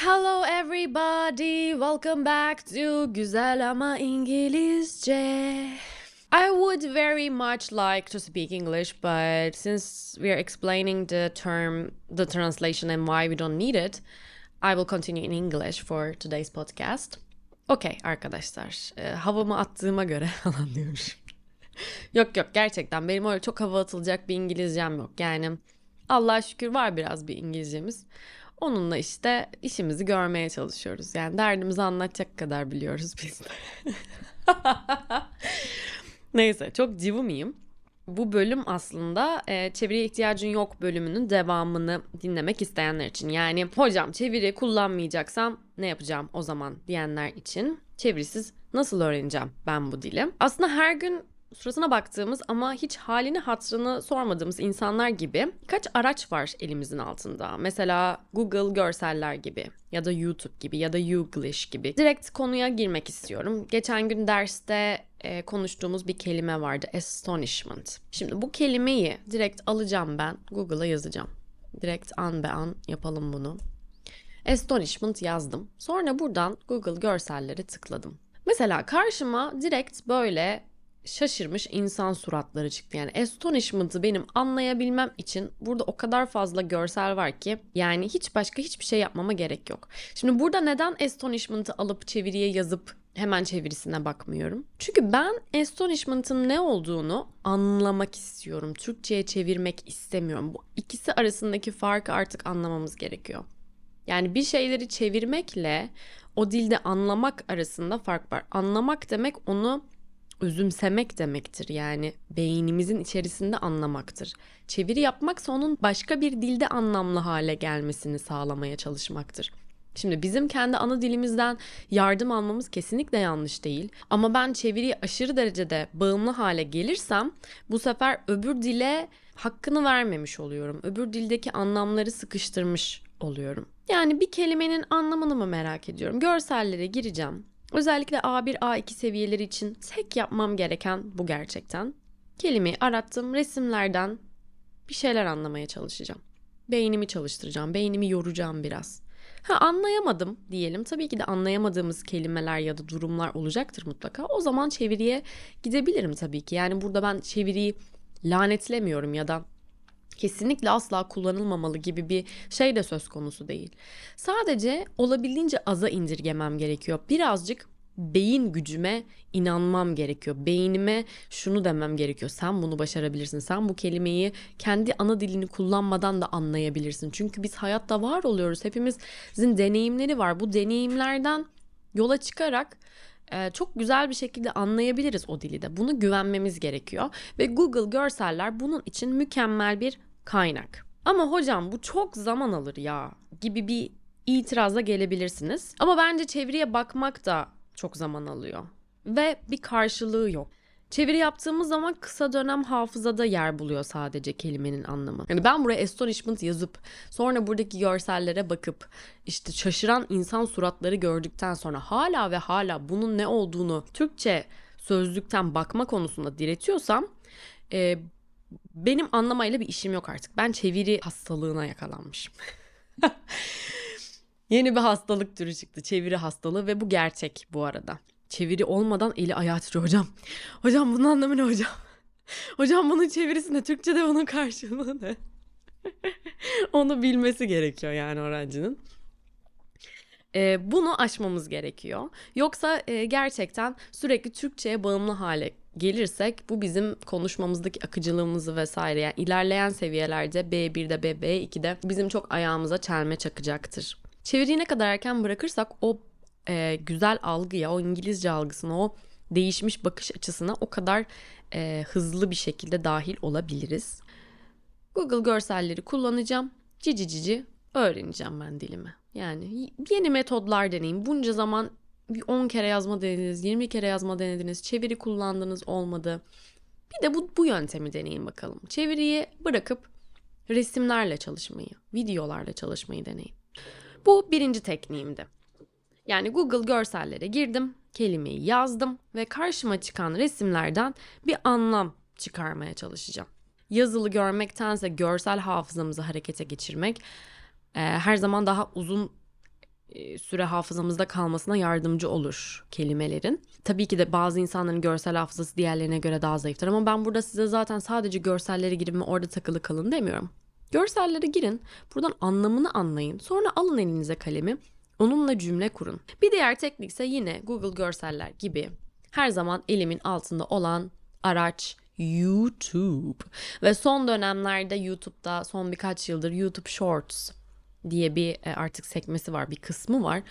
Hello everybody, welcome back to Güzel ama İngilizce. I would very much like to speak English, but since we are explaining the term, the translation and why we don't need it, I will continue in English for today's podcast. Okay arkadaşlar, e, havamı attığıma göre falan diyormuş. yok yok gerçekten benim öyle çok hava atılacak bir İngilizcem yok. Yani Allah'a şükür var biraz bir İngilizcemiz. Onunla işte işimizi görmeye çalışıyoruz. Yani derdimizi anlatacak kadar biliyoruz biz. Neyse çok cıvımıyım. Bu bölüm aslında e, çeviriye ihtiyacın yok bölümünün devamını dinlemek isteyenler için. Yani hocam çeviri kullanmayacaksam ne yapacağım o zaman diyenler için çevirisiz nasıl öğreneceğim ben bu dili? Aslında her gün suratına baktığımız ama hiç halini hatrını sormadığımız insanlar gibi kaç araç var elimizin altında. Mesela Google görseller gibi ya da YouTube gibi ya da Youglish gibi. Direkt konuya girmek istiyorum. Geçen gün derste e, konuştuğumuz bir kelime vardı. Astonishment. Şimdi bu kelimeyi direkt alacağım ben. Google'a yazacağım. Direkt an be an yapalım bunu. Astonishment yazdım. Sonra buradan Google görselleri tıkladım. Mesela karşıma direkt böyle şaşırmış insan suratları çıktı. Yani astonishment'ı benim anlayabilmem için burada o kadar fazla görsel var ki yani hiç başka hiçbir şey yapmama gerek yok. Şimdi burada neden astonishment'ı alıp çeviriye yazıp hemen çevirisine bakmıyorum. Çünkü ben astonishment'ın ne olduğunu anlamak istiyorum. Türkçe'ye çevirmek istemiyorum. Bu ikisi arasındaki farkı artık anlamamız gerekiyor. Yani bir şeyleri çevirmekle o dilde anlamak arasında fark var. Anlamak demek onu özümsemek demektir. Yani beynimizin içerisinde anlamaktır. Çeviri yapmaksa onun başka bir dilde anlamlı hale gelmesini sağlamaya çalışmaktır. Şimdi bizim kendi ana dilimizden yardım almamız kesinlikle yanlış değil. Ama ben çeviriyi aşırı derecede bağımlı hale gelirsem bu sefer öbür dile hakkını vermemiş oluyorum. Öbür dildeki anlamları sıkıştırmış oluyorum. Yani bir kelimenin anlamını mı merak ediyorum? Görsellere gireceğim. Özellikle A1, A2 seviyeleri için tek yapmam gereken bu gerçekten. Kelimeyi arattım, resimlerden bir şeyler anlamaya çalışacağım. Beynimi çalıştıracağım, beynimi yoracağım biraz. Ha anlayamadım diyelim. Tabii ki de anlayamadığımız kelimeler ya da durumlar olacaktır mutlaka. O zaman çeviriye gidebilirim tabii ki. Yani burada ben çeviriyi lanetlemiyorum ya da kesinlikle asla kullanılmamalı gibi bir şey de söz konusu değil. Sadece olabildiğince aza indirgemem gerekiyor. Birazcık beyin gücüme inanmam gerekiyor. Beynime şunu demem gerekiyor. Sen bunu başarabilirsin. Sen bu kelimeyi kendi ana dilini kullanmadan da anlayabilirsin. Çünkü biz hayatta var oluyoruz. Hepimizin deneyimleri var. Bu deneyimlerden yola çıkarak e, çok güzel bir şekilde anlayabiliriz o dili de. Bunu güvenmemiz gerekiyor ve Google görseller bunun için mükemmel bir kaynak. Ama hocam bu çok zaman alır ya gibi bir itiraza gelebilirsiniz. Ama bence çeviriye bakmak da çok zaman alıyor ve bir karşılığı yok. Çeviri yaptığımız zaman kısa dönem hafızada yer buluyor sadece kelimenin anlamı. Yani ben buraya astonishment yazıp sonra buradaki görsellere bakıp işte şaşıran insan suratları gördükten sonra hala ve hala bunun ne olduğunu Türkçe sözlükten bakma konusunda diretiyorsam e, benim anlamayla bir işim yok artık. Ben çeviri hastalığına yakalanmışım. Yeni bir hastalık türü çıktı. Çeviri hastalığı ve bu gerçek bu arada. Çeviri olmadan eli ayağı titriyor hocam. Hocam bunun anlamı ne hocam? Hocam bunun çevirisi ne? Türkçe'de bunun karşılığı ne? Onu bilmesi gerekiyor yani öğrencinin. Ee, bunu aşmamız gerekiyor. Yoksa e, gerçekten sürekli Türkçe'ye bağımlı hale gelirsek bu bizim konuşmamızdaki akıcılığımızı vesaire yani ilerleyen seviyelerde B1'de B2'de bizim çok ayağımıza çelme çakacaktır. Çeviriyi ne kadar erken bırakırsak o e, güzel algıya, o İngilizce algısına, o değişmiş bakış açısına o kadar e, hızlı bir şekilde dahil olabiliriz. Google görselleri kullanacağım. Cici cici öğreneceğim ben dilimi. Yani yeni metodlar deneyin. Bunca zaman 10 kere yazma denediniz, 20 kere yazma denediniz, çeviri kullandınız olmadı. Bir de bu, bu yöntemi deneyin bakalım. Çeviriyi bırakıp resimlerle çalışmayı, videolarla çalışmayı deneyin. Bu birinci tekniğimdi. Yani Google görsellere girdim, kelimeyi yazdım ve karşıma çıkan resimlerden bir anlam çıkarmaya çalışacağım. Yazılı görmektense görsel hafızamızı harekete geçirmek e, her zaman daha uzun süre hafızamızda kalmasına yardımcı olur kelimelerin. Tabii ki de bazı insanların görsel hafızası diğerlerine göre daha zayıftır ama ben burada size zaten sadece görsellere girin ve orada takılı kalın demiyorum. Görsellere girin, buradan anlamını anlayın. Sonra alın elinize kalemi, onunla cümle kurun. Bir diğer teknik ise yine Google Görseller gibi her zaman elimin altında olan araç YouTube. Ve son dönemlerde YouTube'da son birkaç yıldır YouTube Shorts diye bir e, artık sekmesi var, bir kısmı var.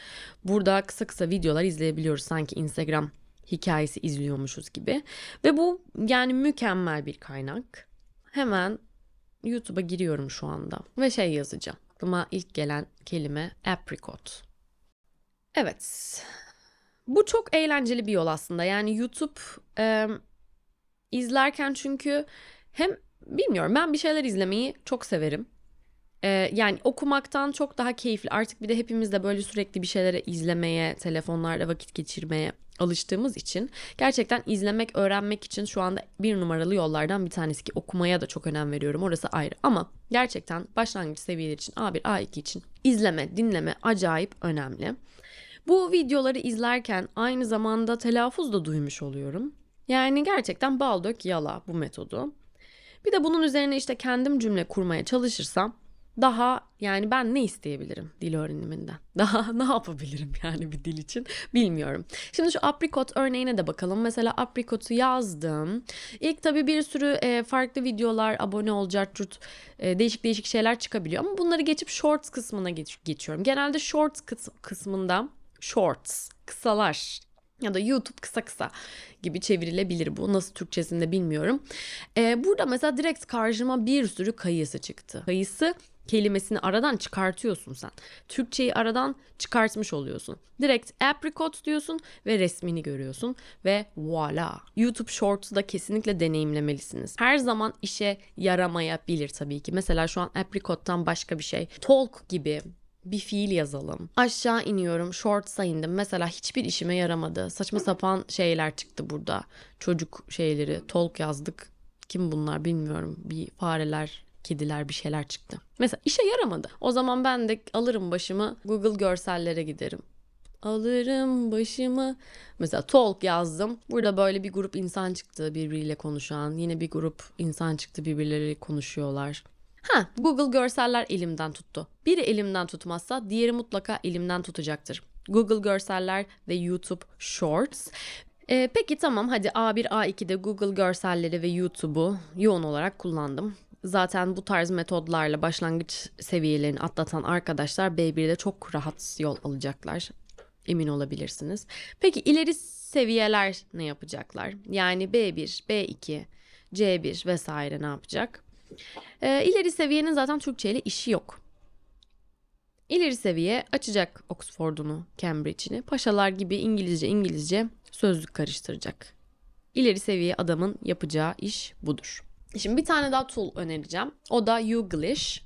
Burada kısa kısa videolar izleyebiliyoruz sanki Instagram hikayesi izliyormuşuz gibi. Ve bu yani mükemmel bir kaynak. Hemen YouTube'a giriyorum şu anda ve şey yazacağım. Aklıma ilk gelen kelime apricot. Evet. Bu çok eğlenceli bir yol aslında. Yani YouTube e, izlerken çünkü hem bilmiyorum ben bir şeyler izlemeyi çok severim. Ee, yani okumaktan çok daha keyifli. Artık bir de hepimiz de böyle sürekli bir şeyleri izlemeye, telefonlarda vakit geçirmeye alıştığımız için gerçekten izlemek, öğrenmek için şu anda bir numaralı yollardan bir tanesi ki okumaya da çok önem veriyorum. Orası ayrı ama gerçekten başlangıç seviyeleri için A1, A2 için izleme, dinleme acayip önemli. Bu videoları izlerken aynı zamanda telaffuz da duymuş oluyorum. Yani gerçekten bal dök yala bu metodu. Bir de bunun üzerine işte kendim cümle kurmaya çalışırsam daha yani ben ne isteyebilirim dil öğreniminden? Daha ne yapabilirim yani bir dil için bilmiyorum. Şimdi şu aprikot örneğine de bakalım. Mesela aprikotu yazdım. İlk tabii bir sürü e, farklı videolar, abone olacak, tut, e, değişik değişik şeyler çıkabiliyor. Ama bunları geçip shorts kısmına geç, geçiyorum. Genelde shorts kıs- kısmında shorts, kısalar ya da YouTube kısa kısa gibi çevrilebilir bu. Nasıl Türkçesinde bilmiyorum. Ee, burada mesela direkt karşıma bir sürü kayısı çıktı. Kayısı kelimesini aradan çıkartıyorsun sen. Türkçeyi aradan çıkartmış oluyorsun. Direkt apricot diyorsun ve resmini görüyorsun ve voila. YouTube Shorts'u da kesinlikle deneyimlemelisiniz. Her zaman işe yaramayabilir tabii ki. Mesela şu an apricot'tan başka bir şey. Talk gibi bir fiil yazalım. Aşağı iniyorum, shorts'a indim. Mesela hiçbir işime yaramadı. Saçma sapan şeyler çıktı burada. Çocuk şeyleri, talk yazdık. Kim bunlar bilmiyorum. Bir fareler, kediler bir şeyler çıktı. Mesela işe yaramadı. O zaman ben de alırım başımı Google görsellere giderim. Alırım başımı. Mesela talk yazdım. Burada böyle bir grup insan çıktı birbiriyle konuşan. Yine bir grup insan çıktı birbirleri konuşuyorlar. Ha, Google görseller elimden tuttu. Biri elimden tutmazsa diğeri mutlaka elimden tutacaktır. Google görseller ve YouTube Shorts. Ee, peki tamam hadi A1 A2'de Google görselleri ve YouTube'u yoğun olarak kullandım. Zaten bu tarz metodlarla başlangıç seviyelerini atlatan arkadaşlar B1'de çok rahat yol alacaklar. Emin olabilirsiniz. Peki ileri seviyeler ne yapacaklar? Yani B1, B2, C1 vesaire ne yapacak? Ee, ileri seviyenin zaten Türkçe ile işi yok. İleri seviye açacak Oxford'unu, Cambridge'ini. Paşalar gibi İngilizce İngilizce sözlük karıştıracak. İleri seviye adamın yapacağı iş budur. Şimdi bir tane daha tool önereceğim. O da Youglish.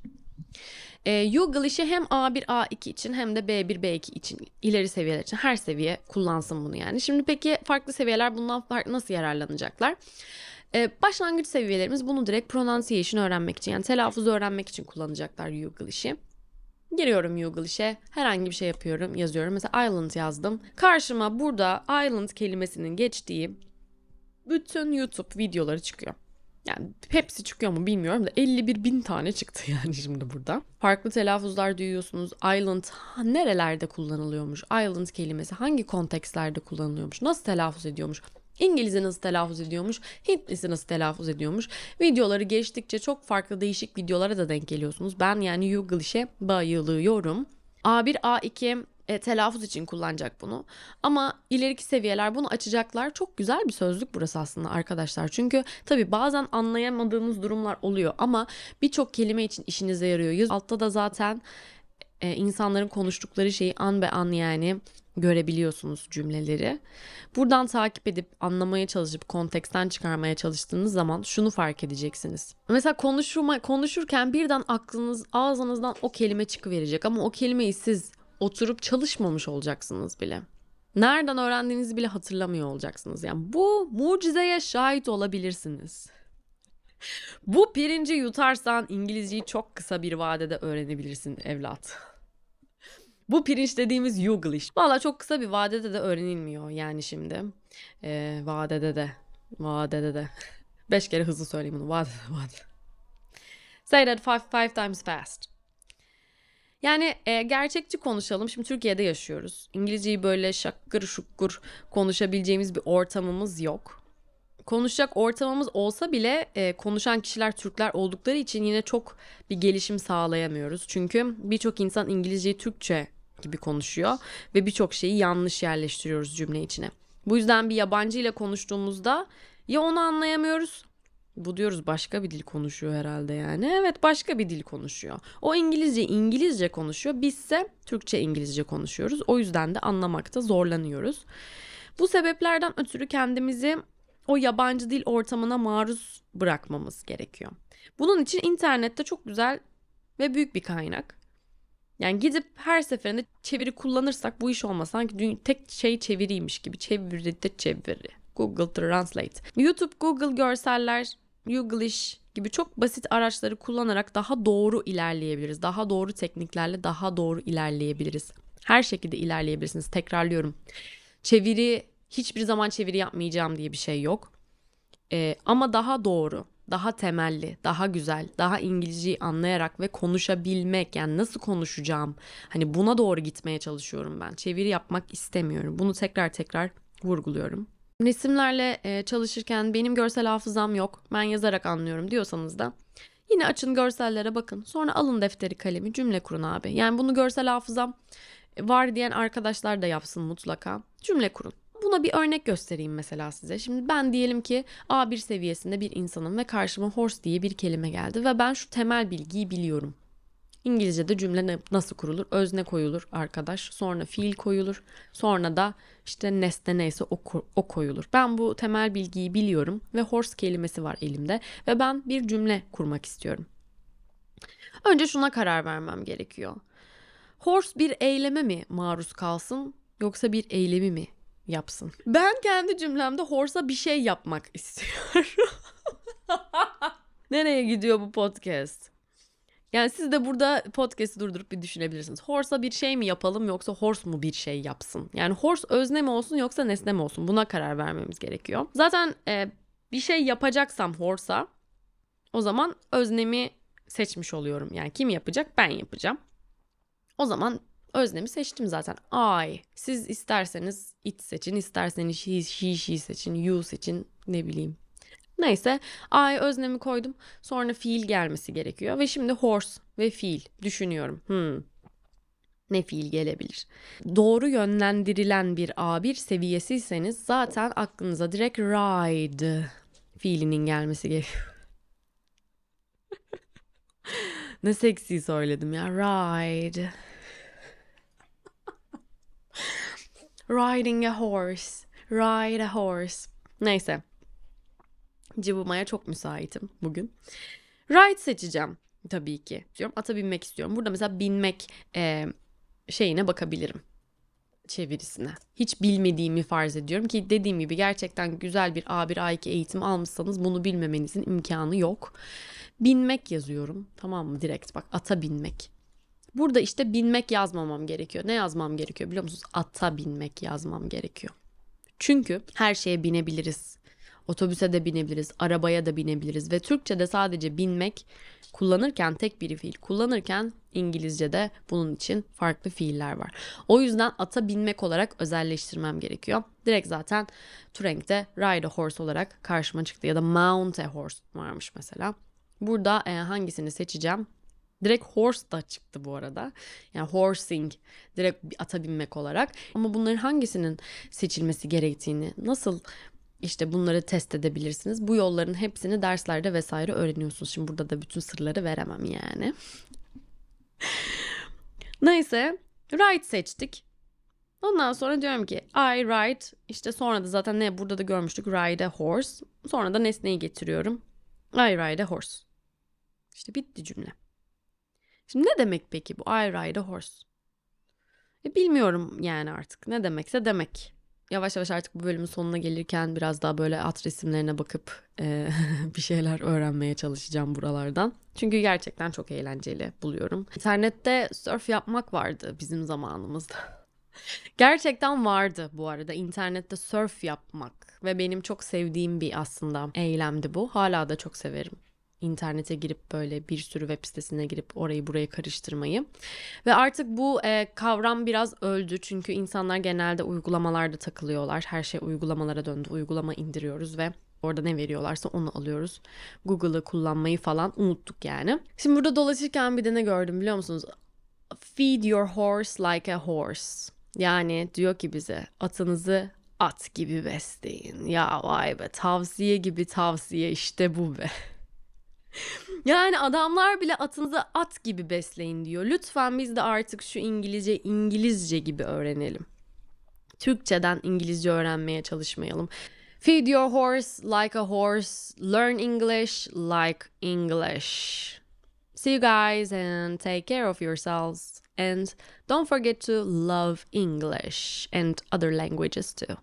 E, Youglish'i hem A1, A2 için hem de B1, B2 için ileri seviyeler için her seviye kullansın bunu yani. Şimdi peki farklı seviyeler bundan nasıl yararlanacaklar? Ee, başlangıç seviyelerimiz bunu direkt pronunciation öğrenmek için yani telaffuz öğrenmek için kullanacaklar Youglish'i. Giriyorum Youglish'e herhangi bir şey yapıyorum yazıyorum. Mesela island yazdım. Karşıma burada island kelimesinin geçtiği bütün YouTube videoları çıkıyor. Yani hepsi çıkıyor mu bilmiyorum da 51 bin tane çıktı yani şimdi burada. Farklı telaffuzlar duyuyorsunuz. Island nerelerde kullanılıyormuş? Island kelimesi hangi kontekstlerde kullanılıyormuş? Nasıl telaffuz ediyormuş? İngilizce nasıl telaffuz ediyormuş, Hintlisi nasıl telaffuz ediyormuş. Videoları geçtikçe çok farklı değişik videolara da denk geliyorsunuz. Ben yani Youglish'e bayılıyorum. A1, A2 e, telaffuz için kullanacak bunu. Ama ileriki seviyeler bunu açacaklar. Çok güzel bir sözlük burası aslında arkadaşlar. Çünkü tabii bazen anlayamadığımız durumlar oluyor ama birçok kelime için işinize yarıyor. Altta da zaten e, insanların konuştukları şeyi an be an yani görebiliyorsunuz cümleleri. Buradan takip edip anlamaya çalışıp konteksten çıkarmaya çalıştığınız zaman şunu fark edeceksiniz. Mesela konuşurma, konuşurken birden aklınız ağzınızdan o kelime çıkıverecek ama o kelimeyi siz oturup çalışmamış olacaksınız bile. Nereden öğrendiğinizi bile hatırlamıyor olacaksınız. Yani bu mucizeye şahit olabilirsiniz. bu pirinci yutarsan İngilizceyi çok kısa bir vadede öğrenebilirsin evlat. Bu pirinç dediğimiz Yuglish. Valla çok kısa bir vadede de öğrenilmiyor yani şimdi. Ee, vadede de. Vadede de. Beş kere hızlı söyleyeyim bunu. Vadede vadede. Say that five, five times fast. Yani e, gerçekçi konuşalım. Şimdi Türkiye'de yaşıyoruz. İngilizceyi böyle şakkır şukkur konuşabileceğimiz bir ortamımız yok. Konuşacak ortamımız olsa bile e, konuşan kişiler Türkler oldukları için yine çok bir gelişim sağlayamıyoruz. Çünkü birçok insan İngilizceyi Türkçe gibi konuşuyor ve birçok şeyi yanlış yerleştiriyoruz cümle içine. Bu yüzden bir yabancı ile konuştuğumuzda ya onu anlayamıyoruz bu diyoruz başka bir dil konuşuyor herhalde yani. Evet başka bir dil konuşuyor. O İngilizce İngilizce konuşuyor. Bizse Türkçe İngilizce konuşuyoruz. O yüzden de anlamakta zorlanıyoruz. Bu sebeplerden ötürü kendimizi o yabancı dil ortamına maruz bırakmamız gerekiyor. Bunun için internette çok güzel ve büyük bir kaynak. Yani gidip her seferinde çeviri kullanırsak bu iş olmaz. Sanki tek şey çeviriymiş gibi. Çeviri de çeviri. Google Translate. YouTube, Google görseller, Youglish gibi çok basit araçları kullanarak daha doğru ilerleyebiliriz. Daha doğru tekniklerle daha doğru ilerleyebiliriz. Her şekilde ilerleyebilirsiniz. Tekrarlıyorum. Çeviri hiçbir zaman çeviri yapmayacağım diye bir şey yok. Ee, ama daha doğru, daha temelli, daha güzel, daha İngilizceyi anlayarak ve konuşabilmek yani nasıl konuşacağım hani buna doğru gitmeye çalışıyorum ben. Çeviri yapmak istemiyorum. Bunu tekrar tekrar vurguluyorum. Resimlerle çalışırken benim görsel hafızam yok. Ben yazarak anlıyorum diyorsanız da yine açın görsellere bakın. Sonra alın defteri kalemi cümle kurun abi. Yani bunu görsel hafızam var diyen arkadaşlar da yapsın mutlaka. Cümle kurun. Buna bir örnek göstereyim mesela size. Şimdi ben diyelim ki A1 seviyesinde bir insanım ve karşıma horse diye bir kelime geldi ve ben şu temel bilgiyi biliyorum. İngilizce'de cümle nasıl kurulur? Özne koyulur arkadaş. Sonra fiil koyulur. Sonra da işte nesne neyse o, o koyulur. Ben bu temel bilgiyi biliyorum ve horse kelimesi var elimde ve ben bir cümle kurmak istiyorum. Önce şuna karar vermem gerekiyor. Horse bir eyleme mi maruz kalsın yoksa bir eylemi mi yapsın? Ben kendi cümlemde horse'a bir şey yapmak istiyorum. Nereye gidiyor bu podcast? Yani siz de burada podcast'i durdurup bir düşünebilirsiniz. Horse'a bir şey mi yapalım yoksa horse mu bir şey yapsın? Yani horse özne mi olsun yoksa nesne mi olsun? Buna karar vermemiz gerekiyor. Zaten e, bir şey yapacaksam horse'a o zaman öznemi seçmiş oluyorum. Yani kim yapacak? Ben yapacağım. O zaman öznemi seçtim zaten. I. Siz isterseniz it seçin, isterseniz he, she, she seçin, you seçin, ne bileyim Neyse I öznemi koydum. Sonra fiil gelmesi gerekiyor. Ve şimdi horse ve fiil düşünüyorum. Hmm. Ne fiil gelebilir? Doğru yönlendirilen bir A1 seviyesiyseniz zaten aklınıza direkt ride fiilinin gelmesi gerekiyor. ne seksi söyledim ya. Ride. Riding a horse. Ride a horse. Neyse cıvımaya çok müsaitim bugün. Ride seçeceğim tabii ki. Diyorum ata binmek istiyorum. Burada mesela binmek e, şeyine bakabilirim çevirisine. Hiç bilmediğimi farz ediyorum ki dediğim gibi gerçekten güzel bir A1 A2 eğitim almışsanız bunu bilmemenizin imkanı yok. Binmek yazıyorum. Tamam mı? Direkt bak ata binmek. Burada işte binmek yazmamam gerekiyor. Ne yazmam gerekiyor biliyor musunuz? Ata binmek yazmam gerekiyor. Çünkü her şeye binebiliriz. Otobüse de binebiliriz, arabaya da binebiliriz ve Türkçe'de sadece binmek kullanırken tek bir fiil kullanırken İngilizce'de bunun için farklı fiiller var. O yüzden ata binmek olarak özelleştirmem gerekiyor. Direkt zaten Turing'de ride a horse olarak karşıma çıktı ya da mount a horse varmış mesela. Burada e, hangisini seçeceğim? Direkt horse da çıktı bu arada. Yani horsing direkt ata binmek olarak. Ama bunların hangisinin seçilmesi gerektiğini, nasıl işte bunları test edebilirsiniz. Bu yolların hepsini derslerde vesaire öğreniyorsunuz. Şimdi burada da bütün sırları veremem yani. Neyse ride seçtik. Ondan sonra diyorum ki I ride işte sonra da zaten ne burada da görmüştük ride a horse. Sonra da nesneyi getiriyorum. I ride a horse. İşte bitti cümle. Şimdi ne demek peki bu I ride a horse? E bilmiyorum yani artık ne demekse demek. Yavaş yavaş artık bu bölümün sonuna gelirken biraz daha böyle at resimlerine bakıp e, bir şeyler öğrenmeye çalışacağım buralardan. Çünkü gerçekten çok eğlenceli buluyorum. İnternette surf yapmak vardı bizim zamanımızda. Gerçekten vardı bu arada internette surf yapmak ve benim çok sevdiğim bir aslında eylemdi bu. Hala da çok severim internete girip böyle bir sürü web sitesine girip orayı buraya karıştırmayı. Ve artık bu e, kavram biraz öldü çünkü insanlar genelde uygulamalarda takılıyorlar. Her şey uygulamalara döndü. Uygulama indiriyoruz ve Orada ne veriyorlarsa onu alıyoruz. Google'ı kullanmayı falan unuttuk yani. Şimdi burada dolaşırken bir de ne gördüm biliyor musunuz? Feed your horse like a horse. Yani diyor ki bize atınızı at gibi besleyin. Ya vay be tavsiye gibi tavsiye işte bu be. Yani adamlar bile atınızı at gibi besleyin diyor. Lütfen biz de artık şu İngilizce İngilizce gibi öğrenelim. Türkçeden İngilizce öğrenmeye çalışmayalım. Feed your horse like a horse. Learn English like English. See you guys and take care of yourselves. And don't forget to love English and other languages too.